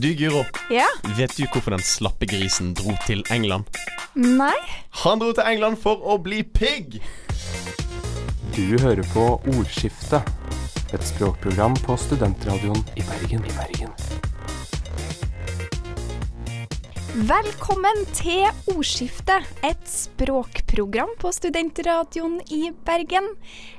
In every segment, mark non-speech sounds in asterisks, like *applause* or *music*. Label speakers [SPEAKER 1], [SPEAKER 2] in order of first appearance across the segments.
[SPEAKER 1] Du, Guro.
[SPEAKER 2] Ja?
[SPEAKER 1] Vet du hvorfor den slappe grisen dro til England?
[SPEAKER 2] Nei?
[SPEAKER 1] Han dro til England for å bli pigg!
[SPEAKER 3] Du hører på Ordskiftet, et språkprogram på studentradioen i Bergen. I Bergen.
[SPEAKER 2] Velkommen til Ordskiftet, et språkprogram på studentradioen i Bergen.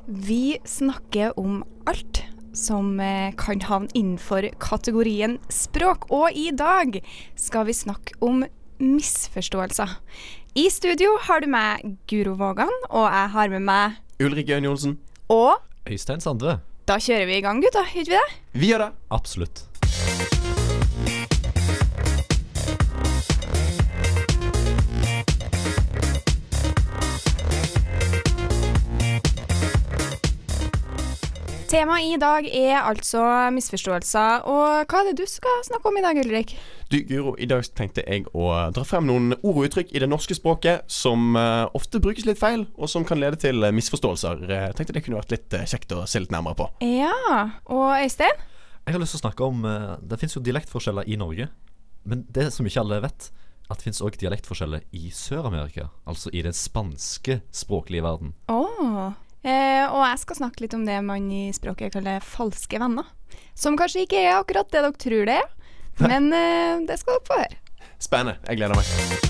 [SPEAKER 2] Vi snakker om alt som eh, kan havne innenfor kategorien språk, og i dag skal vi snakke om misforståelser. I studio har du meg Guro Vågan, og jeg har med meg
[SPEAKER 1] Ulrik Øyne Johnsen.
[SPEAKER 2] Og
[SPEAKER 4] Øystein Sandve.
[SPEAKER 2] da kjører vi i gang, gutta. Gjør vi det?
[SPEAKER 1] Vi gjør det.
[SPEAKER 4] Absolutt.
[SPEAKER 2] Temaet i dag er altså misforståelser. Og hva er det du skal snakke om i dag, Ulrik?
[SPEAKER 1] Du, Guro, i dag tenkte jeg å dra frem noen ord og uttrykk i det norske språket som uh, ofte brukes litt feil, og som kan lede til eh, misforståelser. Eh, Jeg tenkte det kunne vært litt uh, kjekt å se litt nærmere på.
[SPEAKER 2] Ja, og Øystein?
[SPEAKER 4] Jeg har lyst til å snakke om eh, Det fins jo dialektforskjeller i Norge. Men det som ikke alle vet, at det fins òg dialektforskjeller i Sør-Amerika. Altså i den spanske språklige verden.
[SPEAKER 2] Åh. Eh, og jeg skal snakke litt om det man i språket kaller falske venner. Som kanskje ikke er akkurat det dere tror det er, men eh, det skal dere få høre.
[SPEAKER 1] Spennende. Jeg gleder meg.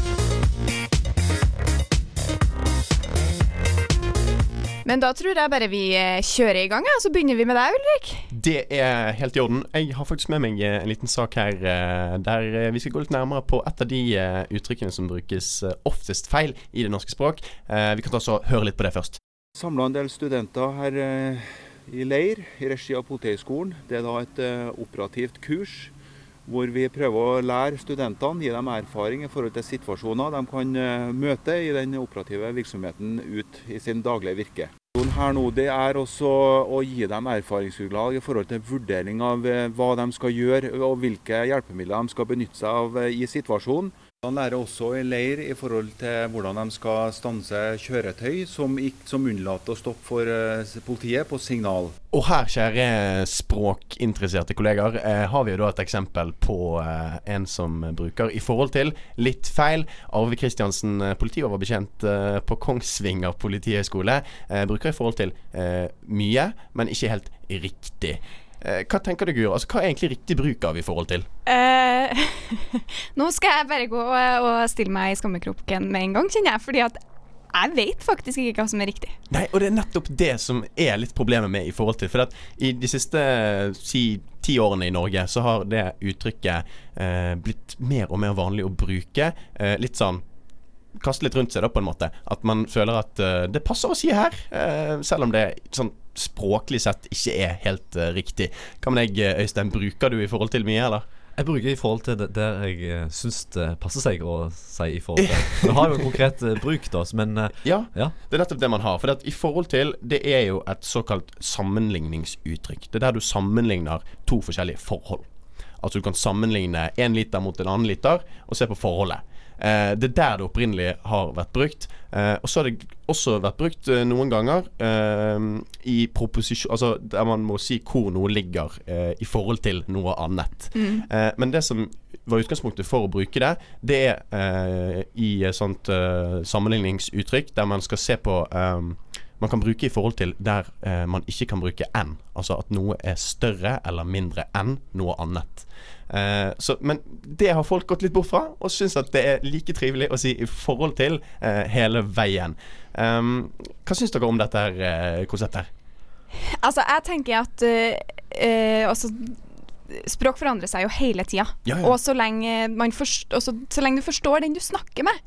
[SPEAKER 2] Men da tror jeg bare vi eh, kjører i gang, og så begynner vi med deg, Ulrik.
[SPEAKER 1] Det er helt i orden. Jeg har faktisk med meg eh, en liten sak her eh, der vi skal gå litt nærmere på et av de uttrykkene som brukes oftest feil i det norske språk. Vi kan ta så høre litt på det først.
[SPEAKER 5] Samla en del studenter her eh, i leir i regi av Politihøgskolen. Det er da et eh, operativt kurs hvor vi prøver å lære studentene, gi dem erfaring i forhold til situasjoner de kan eh, møte i den operative virksomheten ut i sin daglige virke. Her nå, det er også å gi dem erfaringsgrunnlag i forhold til vurdering av hva de skal gjøre og hvilke hjelpemidler de skal benytte seg av i situasjonen. Han lærer også i leir i forhold til hvordan de skal stanse kjøretøy som, som unnlater å stoppe for eh, politiet på signal.
[SPEAKER 1] Og her, kjære språkinteresserte kollegaer, eh, har vi jo da et eksempel på eh, en som bruker i forhold til litt feil. Arve Kristiansen, politioverbetjent på Kongsvinger politihøgskole, bruker i forhold til mye, men ikke helt riktig. Eh, hva tenker du, Guro? Altså, hva er egentlig riktig bruk av i forhold til?
[SPEAKER 2] Eh, *laughs* nå skal jeg bare gå og, og stille meg i skammekroken med en gang, kjenner jeg. Fordi at jeg vet faktisk ikke hva som er riktig.
[SPEAKER 1] Nei, og det er nettopp det som er litt problemet med i forhold til For at i de siste si, ti årene i Norge så har det uttrykket eh, blitt mer og mer vanlig å bruke. Eh, litt sånn Kaste litt rundt seg, da, på en måte. At man føler at eh, det passer å si her, eh, selv om det sånn språklig sett ikke er helt uh, riktig. Hva med deg, Øystein? Bruker du i forhold til mye, eller?
[SPEAKER 4] Jeg bruker i forhold til det der jeg uh, syns det passer seg å si i forhold til. Det har jo en konkret eh, bruk, da, men eh,
[SPEAKER 1] Ja,
[SPEAKER 4] ja.
[SPEAKER 1] Det er nettopp det man har. For i forhold til Det er jo et såkalt sammenligningsuttrykk. Det er der du sammenligner to forskjellige forhold. Altså du kan sammenligne én liter mot en annen liter og se på forholdet. Eh, det er der det opprinnelig har vært brukt. Eh, og så har det også vært brukt eh, noen ganger eh, i proposisjon Altså der man må si hvor noe ligger eh, i forhold til noe annet. Eh, men det som var utgangspunktet for å bruke det, det er eh, i et sånt sammenligningsuttrykk der man skal se på man kan bruke i forhold til der eh, man ikke kan bruke enn. Altså at noe er større eller mindre enn noe annet. Eh, så, men det har folk gått litt bort fra, og syns at det er like trivelig å si i forhold til eh, hele veien. Um, hva syns dere om dette her, eh, konseptet? her?
[SPEAKER 2] Altså, jeg tenker at eh, eh, altså, Språk forandrer seg jo hele tida.
[SPEAKER 1] Ja, ja.
[SPEAKER 2] Og så lenge, man forst også, så lenge du forstår den du snakker med,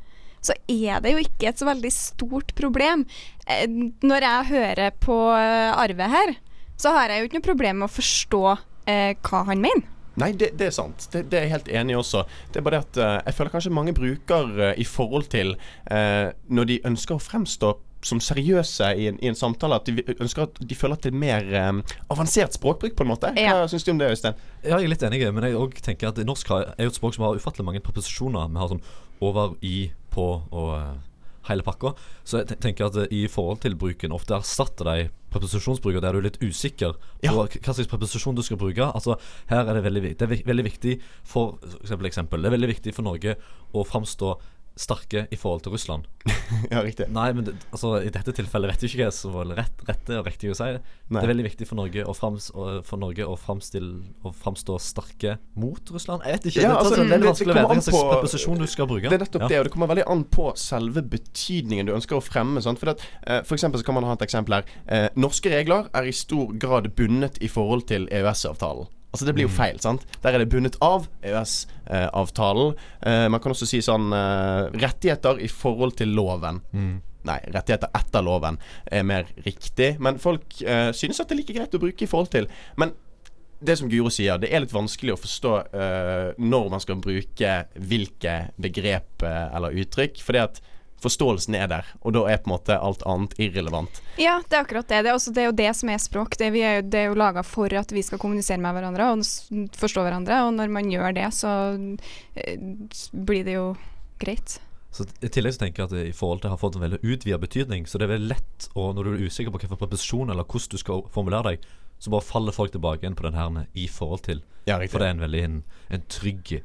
[SPEAKER 2] så er det jo ikke et så veldig stort problem. Eh, når jeg hører på eh, Arve her, så har jeg jo ikke noe problem med å forstå eh, hva han mener.
[SPEAKER 1] Nei, det, det er sant. Det, det er jeg helt enig i også. Det er bare det at eh, jeg føler kanskje mange bruker i forhold til eh, når de ønsker å fremstå som seriøse i en, i en samtale, at de ønsker at de føler at det er mer eh, avansert språkbruk, på en måte. Hva
[SPEAKER 2] Ja.
[SPEAKER 1] syns du om det, Øystein?
[SPEAKER 4] Ja, jeg er litt enig, men jeg også tenker at norsk er jo et språk som har ufattelig mange preposisjoner. Vi har sånn over, i, på og eh, hele pakka. Så jeg tenker at eh, i forhold til bruken ofte erstatter de preposisjonsbruker der du er litt usikker på ja. hva slags preposisjon du skal bruke. Altså Her er det veldig, det er veldig viktig for for eksempel, eksempel Det er veldig viktig for Norge å framstå sterke i forhold til Russland. *laughs*
[SPEAKER 1] Ja, riktig.
[SPEAKER 4] Nei, men det, altså, i dette tilfellet vet jeg ikke hva som var rett, rette og riktig å si.
[SPEAKER 1] Nei.
[SPEAKER 4] Det er veldig viktig for Norge å, frams, for Norge å framstå sterke mot Russland. Jeg vet ikke.
[SPEAKER 1] Ja,
[SPEAKER 4] det,
[SPEAKER 1] altså,
[SPEAKER 4] det, er
[SPEAKER 1] det- det
[SPEAKER 4] vanskelig å vite hva slags preposisjon du skal bruke.
[SPEAKER 1] Det er nettopp
[SPEAKER 4] Ja.
[SPEAKER 1] det, og det kommer veldig an på selve betydningen du ønsker å fremme. Sant? For, at, eh, for eksempel så kan man ha et eksempel her. Eh, norske regler er i stor grad bundet i forhold til EØS-avtalen. Altså Det blir jo feil. sant? Der er det bundet av EØS-avtalen. Eh, man kan også si sånn eh, rettigheter i forhold til loven. Nei, rettigheter etter loven er mer riktig. Men folk eh, synes at det er like greit å bruke i forhold til. Men det som Guro sier, det er litt vanskelig å forstå eh, når man skal bruke hvilke begrep eh, eller uttrykk. Fordi at forståelsen er der, og da er på en måte alt annet irrelevant.
[SPEAKER 2] Ja, det er akkurat det. Det er, også, det, er jo det som er språk. Det, vi er, jo- det er jo laga for at vi skal kommunisere med hverandre og forstå hverandre. Og når man gjør det, så eh, blir det jo greit.
[SPEAKER 4] Så I tillegg så tenker jeg at det i forhold til har fått en veldig utvida betydning. Så det er veldig lett å, når du er usikker på hvilken preposisjon eller hvordan du skal formulere deg, så bare faller folk tilbake igjen på den her 'i forhold til'.
[SPEAKER 1] Ja,
[SPEAKER 4] For det er en veldig en, en trygg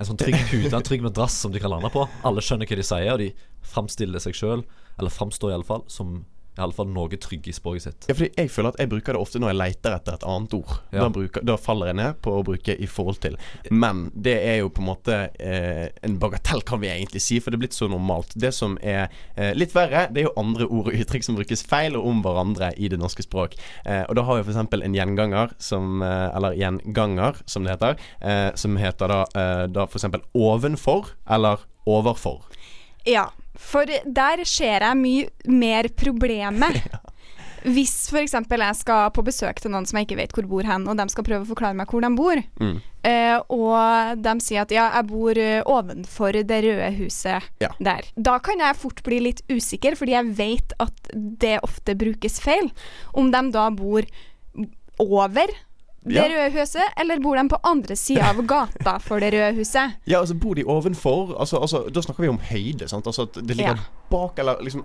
[SPEAKER 4] En sånn trygg pute, en trygg madrass som de kan lande på. Alle skjønner hva de sier, og de framstiller seg sjøl, eller framstår iallfall, som i alle fall noe trygge i språket sitt.
[SPEAKER 1] Ja, fordi jeg føler at jeg bruker det ofte når jeg leter etter et annet ord.
[SPEAKER 4] Ja.
[SPEAKER 1] Da, bruker, da faller jeg ned på å bruke 'i forhold til'. Men det er jo på en måte eh, en bagatell, kan vi egentlig si, for det er blitt så normalt. Det som er eh, litt verre, det er jo andre ord og uttrykk som brukes feil og om hverandre i det norske språk. Eh, og da har vi f.eks. en gjenganger som eh, Eller gjenganger, som det heter. Eh, som heter da, eh, da f.eks. ovenfor eller overfor.
[SPEAKER 2] Ja, for der ser jeg mye mer problemet. *laughs* Hvis f.eks. jeg skal på besøk til noen som jeg ikke vet hvor bor hen, og de skal prøve å forklare meg hvor de bor,
[SPEAKER 1] Mm.
[SPEAKER 2] eh, og de sier at ja, jeg bor eh, ovenfor det røde huset
[SPEAKER 1] Ja.
[SPEAKER 2] der. Da kan jeg fort bli litt usikker, fordi jeg vet at det ofte brukes feil. Om de da bor over det røde huset, eller bor de på andre sida av gata for det røde huset? *laughs*
[SPEAKER 1] Ja, altså bor de ovenfor altså, altså, Da snakker vi om høyde. Sant? Altså at det ligger bak eller liksom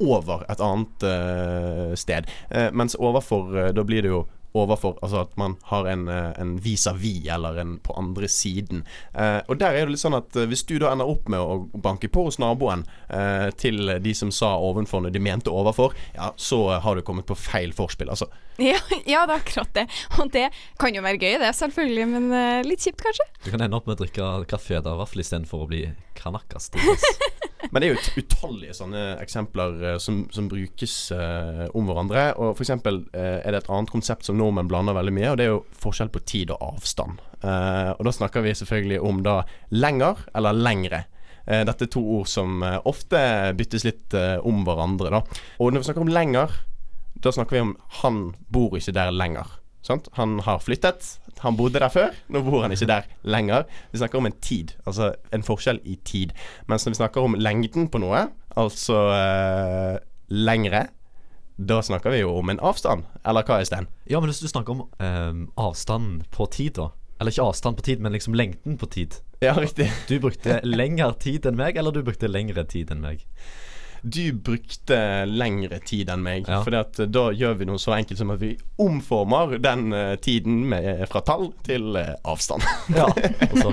[SPEAKER 1] over et annet uh, sted. Uh, mens overfor, uh, da blir det jo overfor Altså at man har en, eh, en vis-à-vis eller en på andre siden. Eh, og der er det litt sånn at eh, hvis du da ender opp med å banke på hos naboen eh, til de som sa ovenfor når de mente overfor, ja, så har du kommet på feil forspill, altså. *laughs*
[SPEAKER 2] Ja, ja, det er akkurat det. Og det kan jo være gøy, det, selvfølgelig, men eh, litt kjipt, kanskje.
[SPEAKER 4] Du kan ende opp med å drikke kaffe og vaffel istedenfor å bli kanakas. *laughs*
[SPEAKER 1] Men det er jo ut- utallige sånne eksempler eh, som, som brukes uh, om hverandre. Og f.eks. Uh, er det et annet konsept som nordmenn blander veldig mye, og det er jo forskjell på tid og avstand. Uh, og da snakker vi selvfølgelig om da lenger eller lengre. Dette er to ord som ofte byttes litt om hverandre, da. Og når vi snakker om lenger, da snakker vi om han bor ikke der lenger. Sant? Han har flyttet. Han bodde der før, nå bor han ikke der lenger. Vi snakker om en tid, altså en forskjell i tid. Mens når vi snakker om lengden på noe, altså eh, lengre, da snakker vi jo om en avstand. Eller hva, Øystein?
[SPEAKER 4] Ja, men hvis du snakker om eh, avstanden på tid, da. Eller ikke avstand på tid, men liksom lengden på tid.
[SPEAKER 1] Ja, riktig.
[SPEAKER 4] Du brukte lengre tid enn meg, eller du brukte lengre tid enn meg?
[SPEAKER 1] Du brukte lengre tid enn meg.
[SPEAKER 4] Ja.
[SPEAKER 1] For da gjør vi noe så enkelt som at vi omformer den uh, tiden med, fra tall til uh, avstand.
[SPEAKER 4] Ja. *laughs* Så,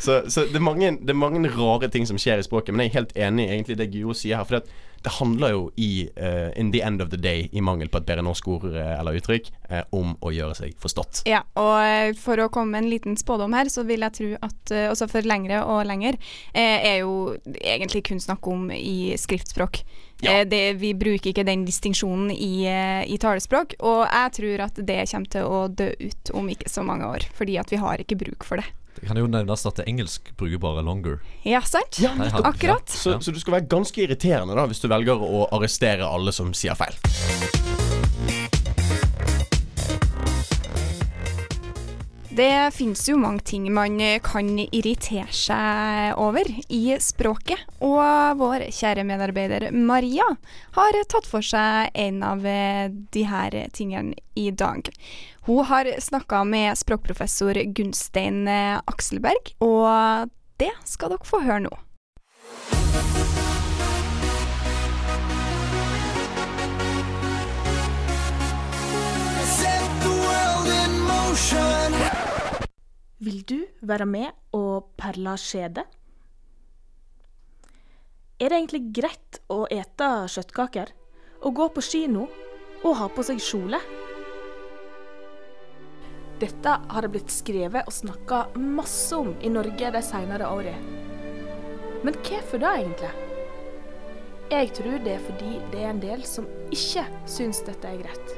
[SPEAKER 1] så så det, er mange, det er mange rare ting som skjer i språket, men jeg er helt enig i det Guro sier her. For det, det handler jo i uh, in the end of the day, i mangel på et bedre norsk ord eh, eller uttrykk, uh, om å gjøre seg forstått.
[SPEAKER 2] Ja, og for å komme med en liten spådom her, så vil jeg tro at uh, også for lengre og lenger er jo egentlig kun snakk om i skriftspråk.
[SPEAKER 1] Ja.
[SPEAKER 2] Det, vi bruker ikke den distinksjonen i, i talespråk, og jeg tror at det kommer til å dø ut om ikke så mange år, fordi at vi har ikke bruk for det.
[SPEAKER 4] Det kan jo nevnes at det engelsk bruker bare 'longer'.
[SPEAKER 2] Ja, sant?
[SPEAKER 4] Ja,
[SPEAKER 2] Akkurat.
[SPEAKER 1] Så,
[SPEAKER 4] Ja.
[SPEAKER 1] så du skal være ganske irriterende da hvis du velger å arrestere alle som sier feil.
[SPEAKER 2] Det finnes jo mange ting man kan irritere seg over i språket, og vår kjære medarbeider Maria har tatt for seg en av de her tingene i dag. Hun har snakka med språkprofessor Gunstein eh, Akselberg, og det skal dere få høre nå.
[SPEAKER 6] Vil du være med og perle skjede? Er det egentlig greit å ete kjøttkaker? og gå på kino og ha på seg kjole? Dette har det blitt skrevet og snakka masse om i Norge de senere åra. Men hvorfor det, egentlig? Jeg tror det er fordi det er en del som ikke syns dette er greit.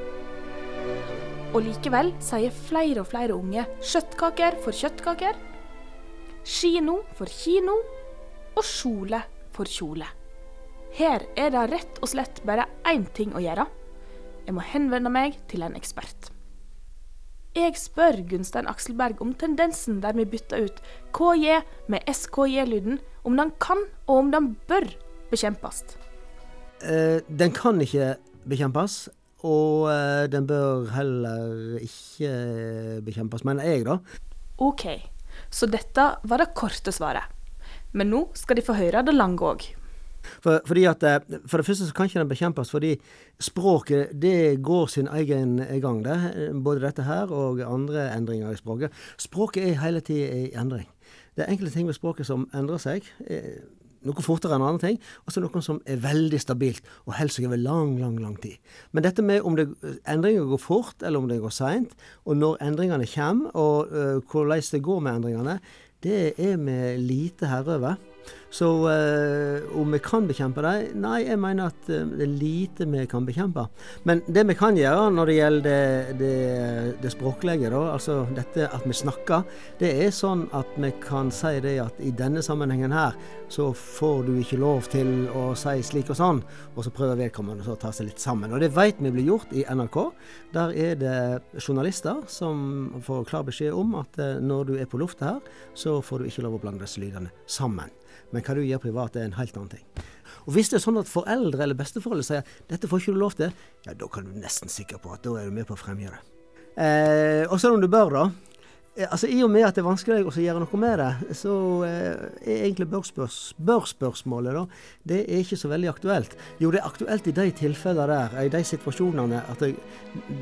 [SPEAKER 6] Og likevel sier flere og flere unge kjøttkaker for kjøttkaker, kino for kino og kjole for kjole. Her er det rett og slett bare én ting å gjøre. Jeg må henvende meg til en ekspert. Jeg spør Gunstein Akselberg om tendensen der vi bytter ut KJ med SKJ-lyden, om den kan og om den bør bekjempes.
[SPEAKER 7] Uh, den kan ikke bekjempes, og uh, den bør heller ikke bekjempes, mener jeg, da.
[SPEAKER 6] OK, så dette var det korte svaret. Men nå skal de få høre det lange òg.
[SPEAKER 7] For, fordi at, eh, for det første så kan ikke den bekjempes, fordi språket det går sin egen gang. det. Både dette her og andre endringer i språket. Språket er hele tida i endring. Det er enkelte ting ved språket som endrer seg. eh, Noe fortere enn andre ting. Og så noe som er veldig stabilt og holder seg over lang, lang lang tid. Men dette med om det, endringer går fort eller om det går seint, og når endringene kommer, og uh, hvordan det går med endringene, det er vi lite herre over. Så eh, om vi kan bekjempe dem? Nei, jeg mener at eh, det er lite vi kan bekjempe. Men det vi kan gjøre når det gjelder det, det, det språklige, da, altså dette at vi snakker, det er sånn at vi kan si det at i denne sammenhengen her, så får du ikke lov til å si slik og sånn, og så prøver vedkommende å ta seg litt sammen. Og det vet vi blir gjort i NRK. Der er det journalister som får klar beskjed om at eh, når du er på lufta her, så får du ikke lov å blande disse lydene sammen. Men hva du gjør privat, er en helt annen ting. Og Hvis det er sånn at foreldre eller besteforeldre sier dette får ikke du lov til, ja, da kan du nesten sikker på at da er du med på å fremgjøre det. Eh, og selv om du bør, da. Eh, altså I og med at det er vanskelig å gjøre noe med det, så eh, er egentlig bør-spørsmålet da, det er ikke så veldig aktuelt. Jo, det er aktuelt i de tilfellene der, i de situasjonene, at det,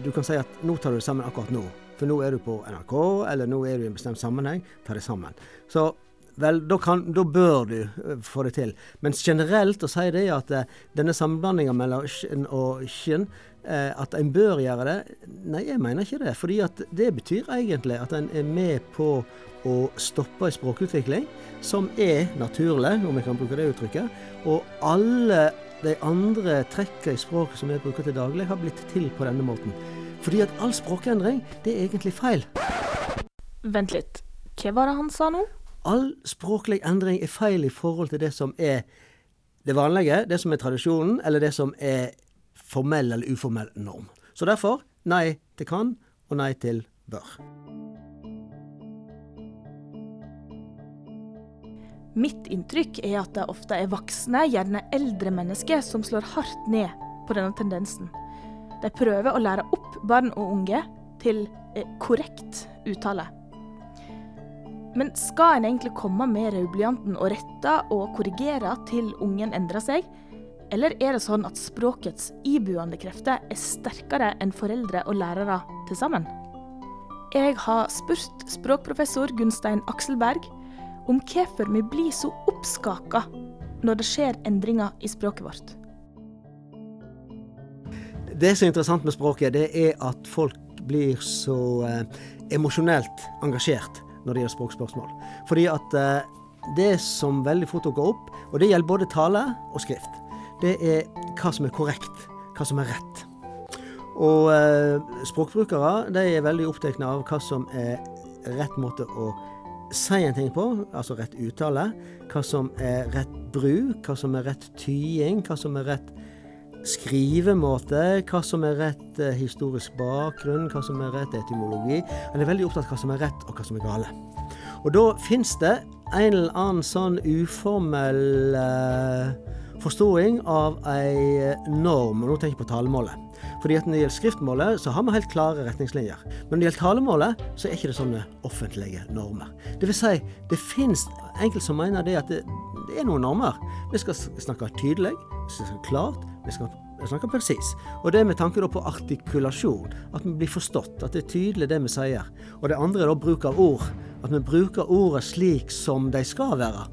[SPEAKER 7] du kan si at nå tar du det sammen akkurat nå. For nå er du på NRK, eller nå er du i en bestemt sammenheng. Ta det sammen. Så Vel, da, kan, da, bør du uh, få det til. Mens generelt å si det at uh, denne sammenblandinga mellom skinn og skinn, uh, at en bør gjøre det, nei, jeg mener ikke det. Fordi at det betyr egentlig at en er med på å stoppe en språkutvikling som er naturlig, om jeg kan bruke det uttrykket. Og alle de andre trekkene i språket som vi bruker til daglig, har blitt til på denne måten. Fordi at all språkendring, det er egentlig feil.
[SPEAKER 6] Vent litt. Hva var det han sa nå?
[SPEAKER 7] All språklig endring er feil i forhold til det som er det vanlige, det som er tradisjonen, eller det som er formell eller uformell norm. Så derfor nei til kan og nei til bør.
[SPEAKER 6] Mitt inntrykk er at det ofte er voksne, gjerne eldre mennesker, som slår hardt ned på denne tendensen. De prøver å lære opp barn og unge til eh, korrekt uttale. Men skal en egentlig komme med rødblyanten og rette og korrigere til ungen endrer seg? Eller er det sånn at språkets ibuende krefter er sterkere enn foreldre og lærere til sammen? Jeg har spurt språkprofessor Gunstein Akselberg om hvorfor vi blir så oppskaka når det skjer endringer i språket vårt.
[SPEAKER 7] Det som er interessant med språket, det er at folk blir så eh, emosjonelt engasjert når det gjelder språkspørsmål. Fordi at eh, det som veldig fort dukker opp, og det gjelder både tale og skrift, det er hva som er korrekt, hva som er rett. Og eh, språkbrukere de er veldig opptatt av hva som er rett måte å si en ting på, altså rett uttale. Hva som er rett bruk, hva som er rett tying, hva som er rett skrivemåte, hva som er rett eh, historisk bakgrunn, hva som er rett etymologi. Han er veldig opptatt av hva som er rett, og hva som er gale. Og da fins det en eller annen sånn uformell eh, forståing av ei norm, og nå tenker jeg på talemålet. Fordi at Når det gjelder skriftmålet, så har vi helt klare retningslinjer. Men når det gjelder talemålet, så er ikke det sånne offentlige normer. Det vil si, det fins enkelte som mener det at det, det er noen normer. Vi skal snakke tydelig, vi skal snakke klart, vi skal snakke presis. Og det med tanke på artikulasjon. At vi blir forstått. At det er tydelig det vi sier. Og det andre er da bruk av ord. At vi bruker ordene slik som de skal være.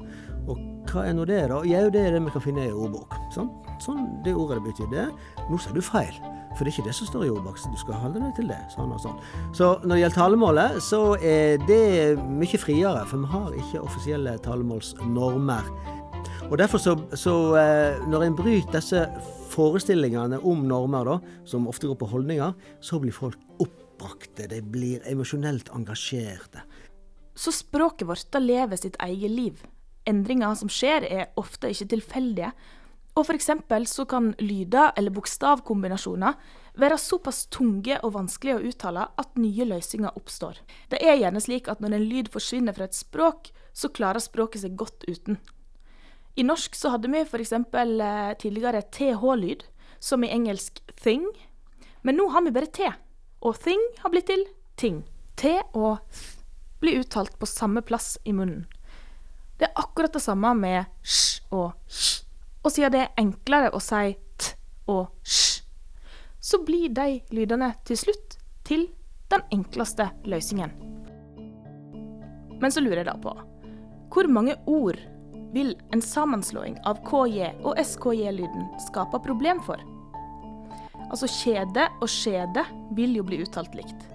[SPEAKER 7] Og hva er nå det, da? Jo, det er det vi kan finne i ordbok. Sånn, Sånn, det ordet det betyr det. Nå sier du feil. For det er ikke det som står i ordboksen. Du skal holde deg til det. Sånn og sånn. Så når det gjelder talemålet, så er det mye friere. For vi har ikke offisielle talemålsnormer. Og derfor så, så eh, når en bryter disse forestillingene om normer, da, som ofte går på holdninger, så blir folk oppbrakte. De blir emosjonelt engasjerte.
[SPEAKER 6] Så språket vårt da lever sitt eget liv. Endringer som skjer, er ofte ikke tilfeldige. Og eksempel så kan lyder eller bokstavkombinasjoner være såpass tunge og vanskelige å uttale at nye løsninger oppstår. Det er gjerne slik at når en lyd forsvinner fra et språk, så klarer språket seg godt uten. I norsk så hadde vi f.eks. Eh, tidligere th-lyd, som i engelsk thing. Men nå har vi bare t, og thing har blitt til ting. T og th blir uttalt på samme plass i munnen. Det er akkurat det samme med sj og sj. Og siden det er enklere å si t og sj, så blir de lydene til slutt til den enkleste løsningen. Men så lurer jeg da på hvor mange ord vil en sammenslåing av KJ og SKJ-lyden skape problem for? Altså kjede og skjede vil jo bli uttalt likt.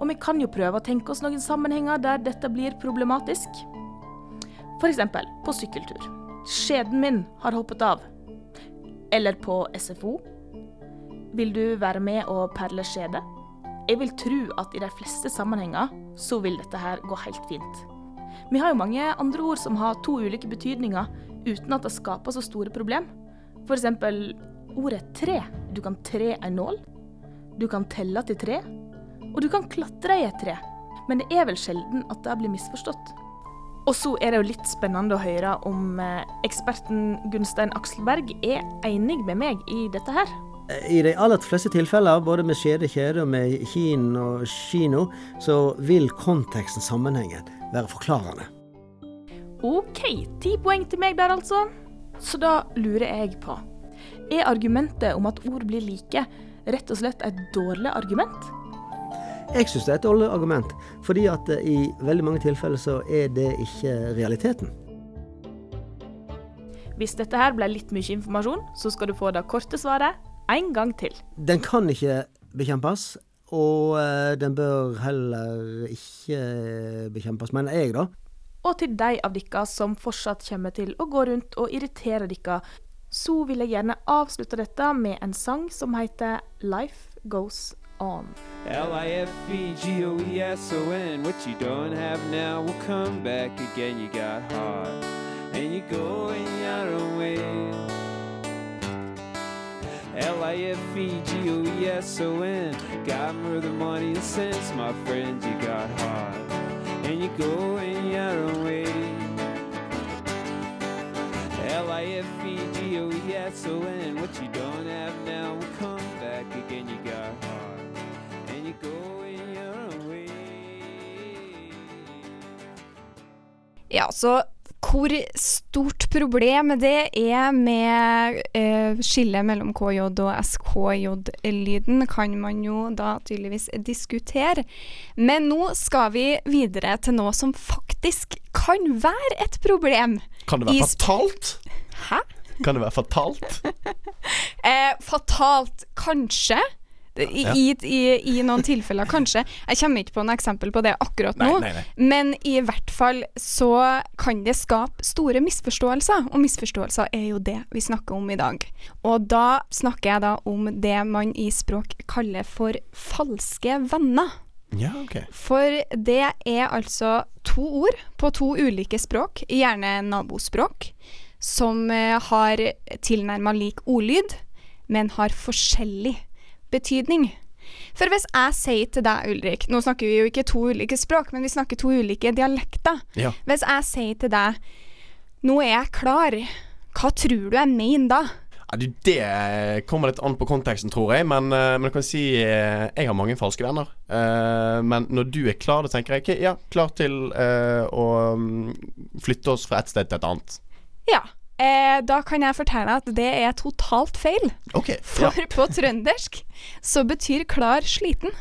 [SPEAKER 6] Og vi kan jo prøve å tenke oss noen sammenhenger der dette blir problematisk. F.eks. på sykkeltur. Skjeden min har hoppet av. Eller på SFO. Vil du være med og perle skjede? Jeg vil tro at i de fleste sammenhenger så vil dette her gå helt fint. Vi har jo mange andre ord som har to ulike betydninger uten at det skaper så store problem. F.eks. ordet tre. Du kan tre en nål. Du kan telle til tre. Og du kan klatre i et tre. Men det er vel sjelden at det blir misforstått. Og så er det jo litt spennende å høre om eh, eksperten Gunstein Akselberg er enig med meg i dette her.
[SPEAKER 7] I de aller fleste tilfeller, både med skjede, kjede og med kin og kino, så vil konteksten, sammenhengen, være forklarende.
[SPEAKER 6] OK, ti poeng til meg der, altså. Så da lurer jeg på Er argumentet om at ord blir like, rett og slett et dårlig argument?
[SPEAKER 7] Jeg syns det er et dårlig argument, fordi at eh, i veldig mange tilfeller så er det ikke realiteten.
[SPEAKER 6] Hvis dette her ble litt mye informasjon, så skal du få det korte svaret en gang til.
[SPEAKER 7] Den kan ikke bekjempes, og eh, den bør heller ikke bekjempes, mener jeg, da.
[SPEAKER 6] Og til de av dere som fortsatt kommer til å gå rundt og irritere dere, så vil jeg gjerne avslutte dette med en sang som heter Life Goes On.
[SPEAKER 8] L-I-F-E-G-O-E-S-O-N What you don't have now will come back again You got heart And you go in your own way L-I-F-E-G-O-E-S-O-N Got more than money and sense My friend you got heart. And you go in your own way L-I-F-E-G-O-E-S-O-N What you don't have now will come back again You got heart. And you go in your own way
[SPEAKER 2] Ja, så hvor stort problem det er med eh, skillet mellom KJ og SKJ-lyden, kan man jo da tydeligvis diskutere. Men nå skal vi videre til noe som faktisk kan være et problem.
[SPEAKER 1] Kan det være fatalt?
[SPEAKER 2] Hæ?
[SPEAKER 1] Kan det være fatalt? *laughs*
[SPEAKER 2] Eh, fatalt, kanskje. I, i, i, I noen tilfeller, kanskje. Jeg kommer ikke på noe eksempel på det akkurat nå.
[SPEAKER 1] nei, nei.
[SPEAKER 2] Men i hvert fall så kan det skape store misforståelser, og misforståelser er jo det vi snakker om i dag. Og da snakker jeg da om det man i språk kaller for falske venner.
[SPEAKER 1] Ja, ok.
[SPEAKER 2] For det er altså to ord på to ulike språk, gjerne nabospråk, som eh, har tilnærma lik ordlyd, men har forskjellig betydning. For hvis jeg sier til deg, Ulrik Nå snakker vi jo ikke to ulike språk, men vi snakker to ulike dialekter.
[SPEAKER 1] Ja.
[SPEAKER 2] Hvis jeg sier til deg Nå er jeg klar. Hva tror du jeg mener da?
[SPEAKER 1] Ja, du, det kommer litt an på konteksten, tror jeg. Men, eh, men jeg kan si eh, jeg har mange falske venner. Eh, men når du er klar, da tenker jeg ikke ja, klar til eh, å mm, flytte oss fra et sted til et annet.
[SPEAKER 2] Ja. Eh, da kan jeg fortelle at det er totalt feil.
[SPEAKER 1] OK.
[SPEAKER 2] For
[SPEAKER 1] Ja.
[SPEAKER 2] på trøndersk så betyr klar sliten.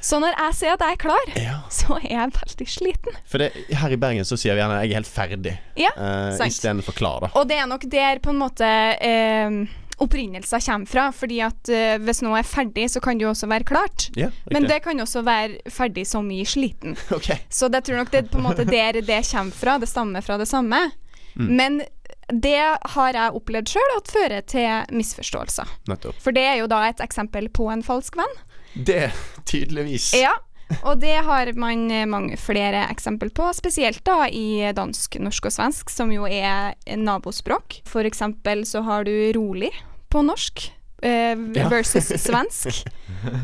[SPEAKER 2] Så når jeg sier at jeg er klar,
[SPEAKER 1] Ja.
[SPEAKER 2] så er jeg veldig sliten.
[SPEAKER 1] For det, her i Bergen så sier vi gjerne 'jeg er helt ferdig',
[SPEAKER 2] Ja,
[SPEAKER 1] uh, istedenfor klar, da.
[SPEAKER 2] Og det er nok der på en måte eh, opprinnelsen kommer fra. Fordi at eh, hvis noe er ferdig, så kan det jo også være klart.
[SPEAKER 1] Ja,
[SPEAKER 2] Men det kan også være ferdig som i sliten. *laughs*
[SPEAKER 1] Okay.
[SPEAKER 2] Så det tror nok det er på en måte der det kommer fra. Det stammer fra det samme.
[SPEAKER 1] Mm.
[SPEAKER 2] Men det har jeg opplevd sjøl at fører til misforståelser.
[SPEAKER 1] Nettopp.
[SPEAKER 2] For det er jo da et eksempel på en falsk venn.
[SPEAKER 1] Det, tydeligvis.
[SPEAKER 2] Ja, og det har man eh, mange flere eksempel på, spesielt da i dansk, norsk og svensk, som jo er nabospråk. For eksempel så har du rolig på norsk. eh,
[SPEAKER 1] Ja.
[SPEAKER 2] versus *laughs* svensk.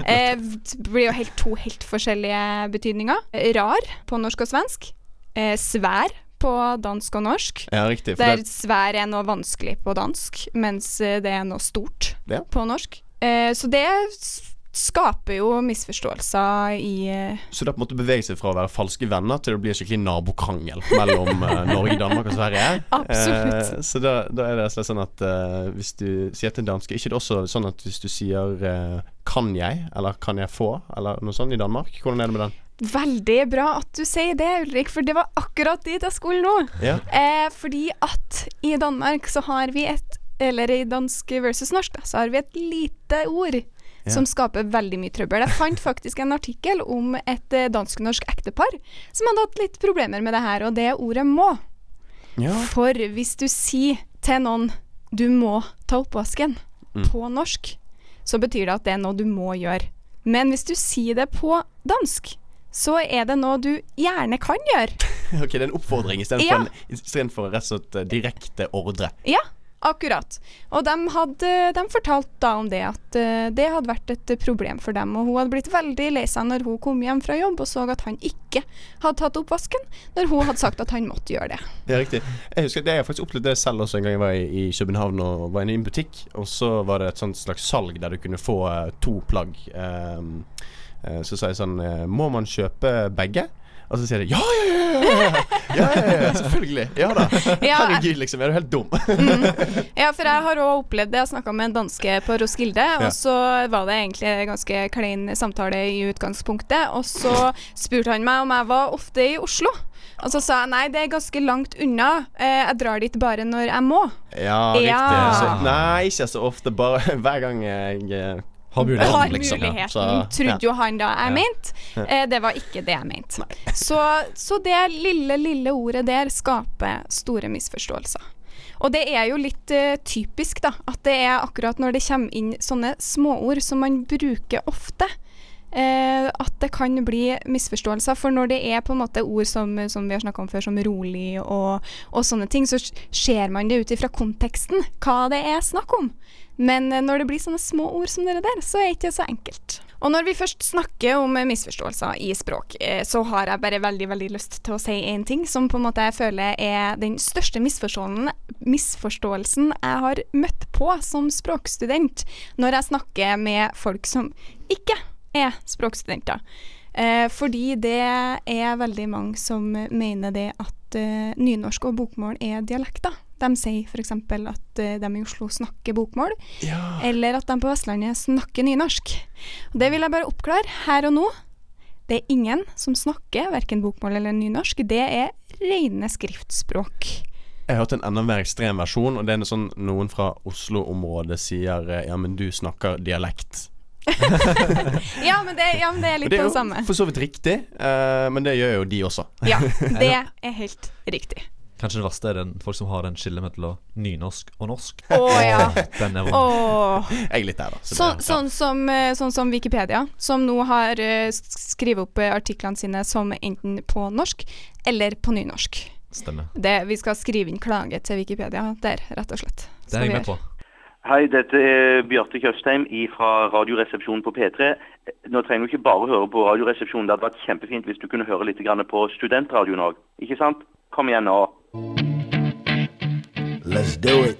[SPEAKER 2] Eh, det blir jo helt, to helt forskjellige betydninger. Rar på norsk og svensk. Eh, svær på dansk og norsk.
[SPEAKER 1] Ja, riktig. For
[SPEAKER 2] Der
[SPEAKER 1] det,
[SPEAKER 2] svær er noe vanskelig på dansk, mens eh, det er noe stort
[SPEAKER 1] Ja.
[SPEAKER 2] på norsk. Eh, så det skaper jo misforståelser i eh,
[SPEAKER 1] så det er på en måte bevege seg fra å være falske venner til å bli en skikkelig nabokrangel mellom eh, *laughs* Norge, Danmark og Sverige.
[SPEAKER 2] Absolutt.
[SPEAKER 1] Eh, så da, da er det slett sånn at eh, hvis du sier til en danske Ikke det også sånn at hvis du sier eh, 'kan jeg', eller 'kan jeg få', eller noe sånt i Danmark? Hvordan er det med den?
[SPEAKER 2] Veldig bra at du sier det, Ulrik, for det var akkurat dit jeg skulle nå.
[SPEAKER 1] Ja.
[SPEAKER 2] Eh, fordi at i Danmark så har vi et Eller i dansk versus norsk, da, så har vi et lite ord
[SPEAKER 1] Ja.
[SPEAKER 2] som skaper veldig mye trøbbel. Jeg fant faktisk en artikkel om et eh, dansk-norsk ektepar som hadde hatt litt problemer med det her, og det er ordet 'må'.
[SPEAKER 1] ja.
[SPEAKER 2] For hvis du sier til noen 'du må ta oppvasken'
[SPEAKER 1] Mm.
[SPEAKER 2] på norsk, så betyr det at det er noe du må gjøre. Men hvis du sier det på dansk, så er det noe du gjerne kan gjøre. *laughs*
[SPEAKER 1] Ok, det er en oppfordring istedenfor
[SPEAKER 2] Ja.
[SPEAKER 1] en- istedenfor rett og slett eh, direkte ordre.
[SPEAKER 2] Ja, akkurat. Og de, hadde, de fortalte da om det, at eh, det hadde vært et problem for dem. Og hun hadde blitt veldig lei seg når hun kom hjem fra jobb og så at han ikke hadde tatt oppvasken, når hun hadde sagt at han måtte gjøre det.
[SPEAKER 1] Ja, riktig. Jeg husker det, jeg faktisk opplevd det selv også en gang jeg var i, København og var inne i en butikk. Og så var det et sånt slags salg der du kunne få eh, to plagg. Eh, så sa jeg sånn eh, Må man kjøpe begge? Og så sier de ja, ja, ja, ja, ja, ja, ja, ja selvfølgelig. Ja da. Herregud, liksom. Er du helt dum?
[SPEAKER 2] Ja, for jeg har òg opplevd det. Jeg snakka med en danske på Roskilde, og så var det egentlig en ganske klein samtale i utgangspunktet. Og så spurte han meg om jeg var ofte i Oslo. Og så sa jeg nei, det er ganske langt unna. Eh, jeg drar dit bare når jeg må.
[SPEAKER 1] Ja, riktig. Nei, ikke så ofte. Bare *laughs* hver gang jeg eh,
[SPEAKER 4] Har muligheten,
[SPEAKER 2] Har
[SPEAKER 4] liksom.
[SPEAKER 2] muligheten,
[SPEAKER 1] Så,
[SPEAKER 2] trodde jo han da jeg mente. Eh, det var ikke det jeg mente. Så, så det lille, lille ordet der skaper store misforståelser. Og det er jo litt uh, typisk, da, at det er akkurat når det kommer inn sånne småord som man bruker ofte, Uh, at det kan bli misforståelser. For når det er på en måte ord som, som vi har snakka om før, som rolig og, og sånne ting, så ser man det ut ifra konteksten, hva det er snakk om. Men eh, når det blir sånne små ord som dere der, så er det ikke så enkelt. Og når vi først snakker om eh, misforståelser i språk, eh, så har jeg bare veldig veldig lyst til å si én ting som på en måte jeg føler er den største misforståelsen, jeg har møtt på som språkstudent, når jeg snakker med folk som ikke er språkstudenter. Fordi det er veldig mange som mener det at nynorsk og bokmål er dialekter. De sier f.eks. at eh, de i Oslo snakker bokmål,
[SPEAKER 1] Ja.
[SPEAKER 2] eller at de på Vestlandet snakker nynorsk. Og det vil jeg bare oppklare her og nå. Det er ingen som snakker verken bokmål eller nynorsk. Det er rene skriftspråk.
[SPEAKER 1] Jeg har hørt en enda mer ekstrem versjon, og det er sånn noen fra Oslo-området sier eh, Ja, men du snakker dialekt. *laughs*
[SPEAKER 2] Ja, men det, ja, men det er litt
[SPEAKER 1] det er
[SPEAKER 2] på det
[SPEAKER 1] jo
[SPEAKER 2] samme.
[SPEAKER 1] for så vidt riktig, uh, men det gjør jo de også.
[SPEAKER 2] Ja, *laughs* det er helt riktig.
[SPEAKER 4] Kanskje det verste er den, folk som har den skillet mellom nynorsk og norsk.
[SPEAKER 2] Å ja.
[SPEAKER 4] Den er vond. *laughs*
[SPEAKER 1] Jeg er litt der, da. så
[SPEAKER 2] Så,
[SPEAKER 1] det- ja.
[SPEAKER 2] sånn, som, eh, sånn som Wikipedia, som nå har uh, skrevet opp eh, artiklene sine som enten på norsk eller på nynorsk.
[SPEAKER 4] Stemmer.
[SPEAKER 2] Det, vi skal skrive inn klage til Wikipedia der, rett og slett.
[SPEAKER 4] Det er jeg med på.
[SPEAKER 9] Hei, dette er Bjarte Tjøstheim fra Radioresepsjonen på P3. Nå trenger du ikke bare høre på Radioresepsjonen. Det hadde vært kjempefint hvis du kunne høre litt på studentradioen òg. Ikke sant? Kom igjen nå.
[SPEAKER 10] Let's do it.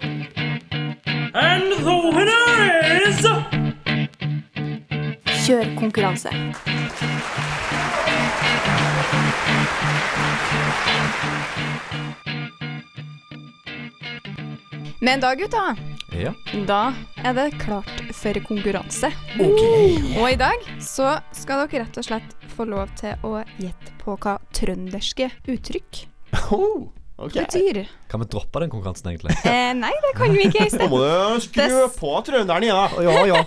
[SPEAKER 6] Kjør konkurranse.
[SPEAKER 2] Men da, gutta,
[SPEAKER 4] Ja.
[SPEAKER 2] da er det klart for konkurranse.
[SPEAKER 1] Okay.
[SPEAKER 2] Og i dag så skal dere rett og slett få lov til å gjette på hva trønderske uttrykk
[SPEAKER 1] Oh, ok.
[SPEAKER 2] betyr.
[SPEAKER 4] Kan vi droppe den konkurransen, egentlig?
[SPEAKER 2] Eh, nei, det kan vi ikke,
[SPEAKER 1] Nå
[SPEAKER 2] Øystein.
[SPEAKER 1] må du skru på trønderen igjen, da.
[SPEAKER 4] Ja, ja.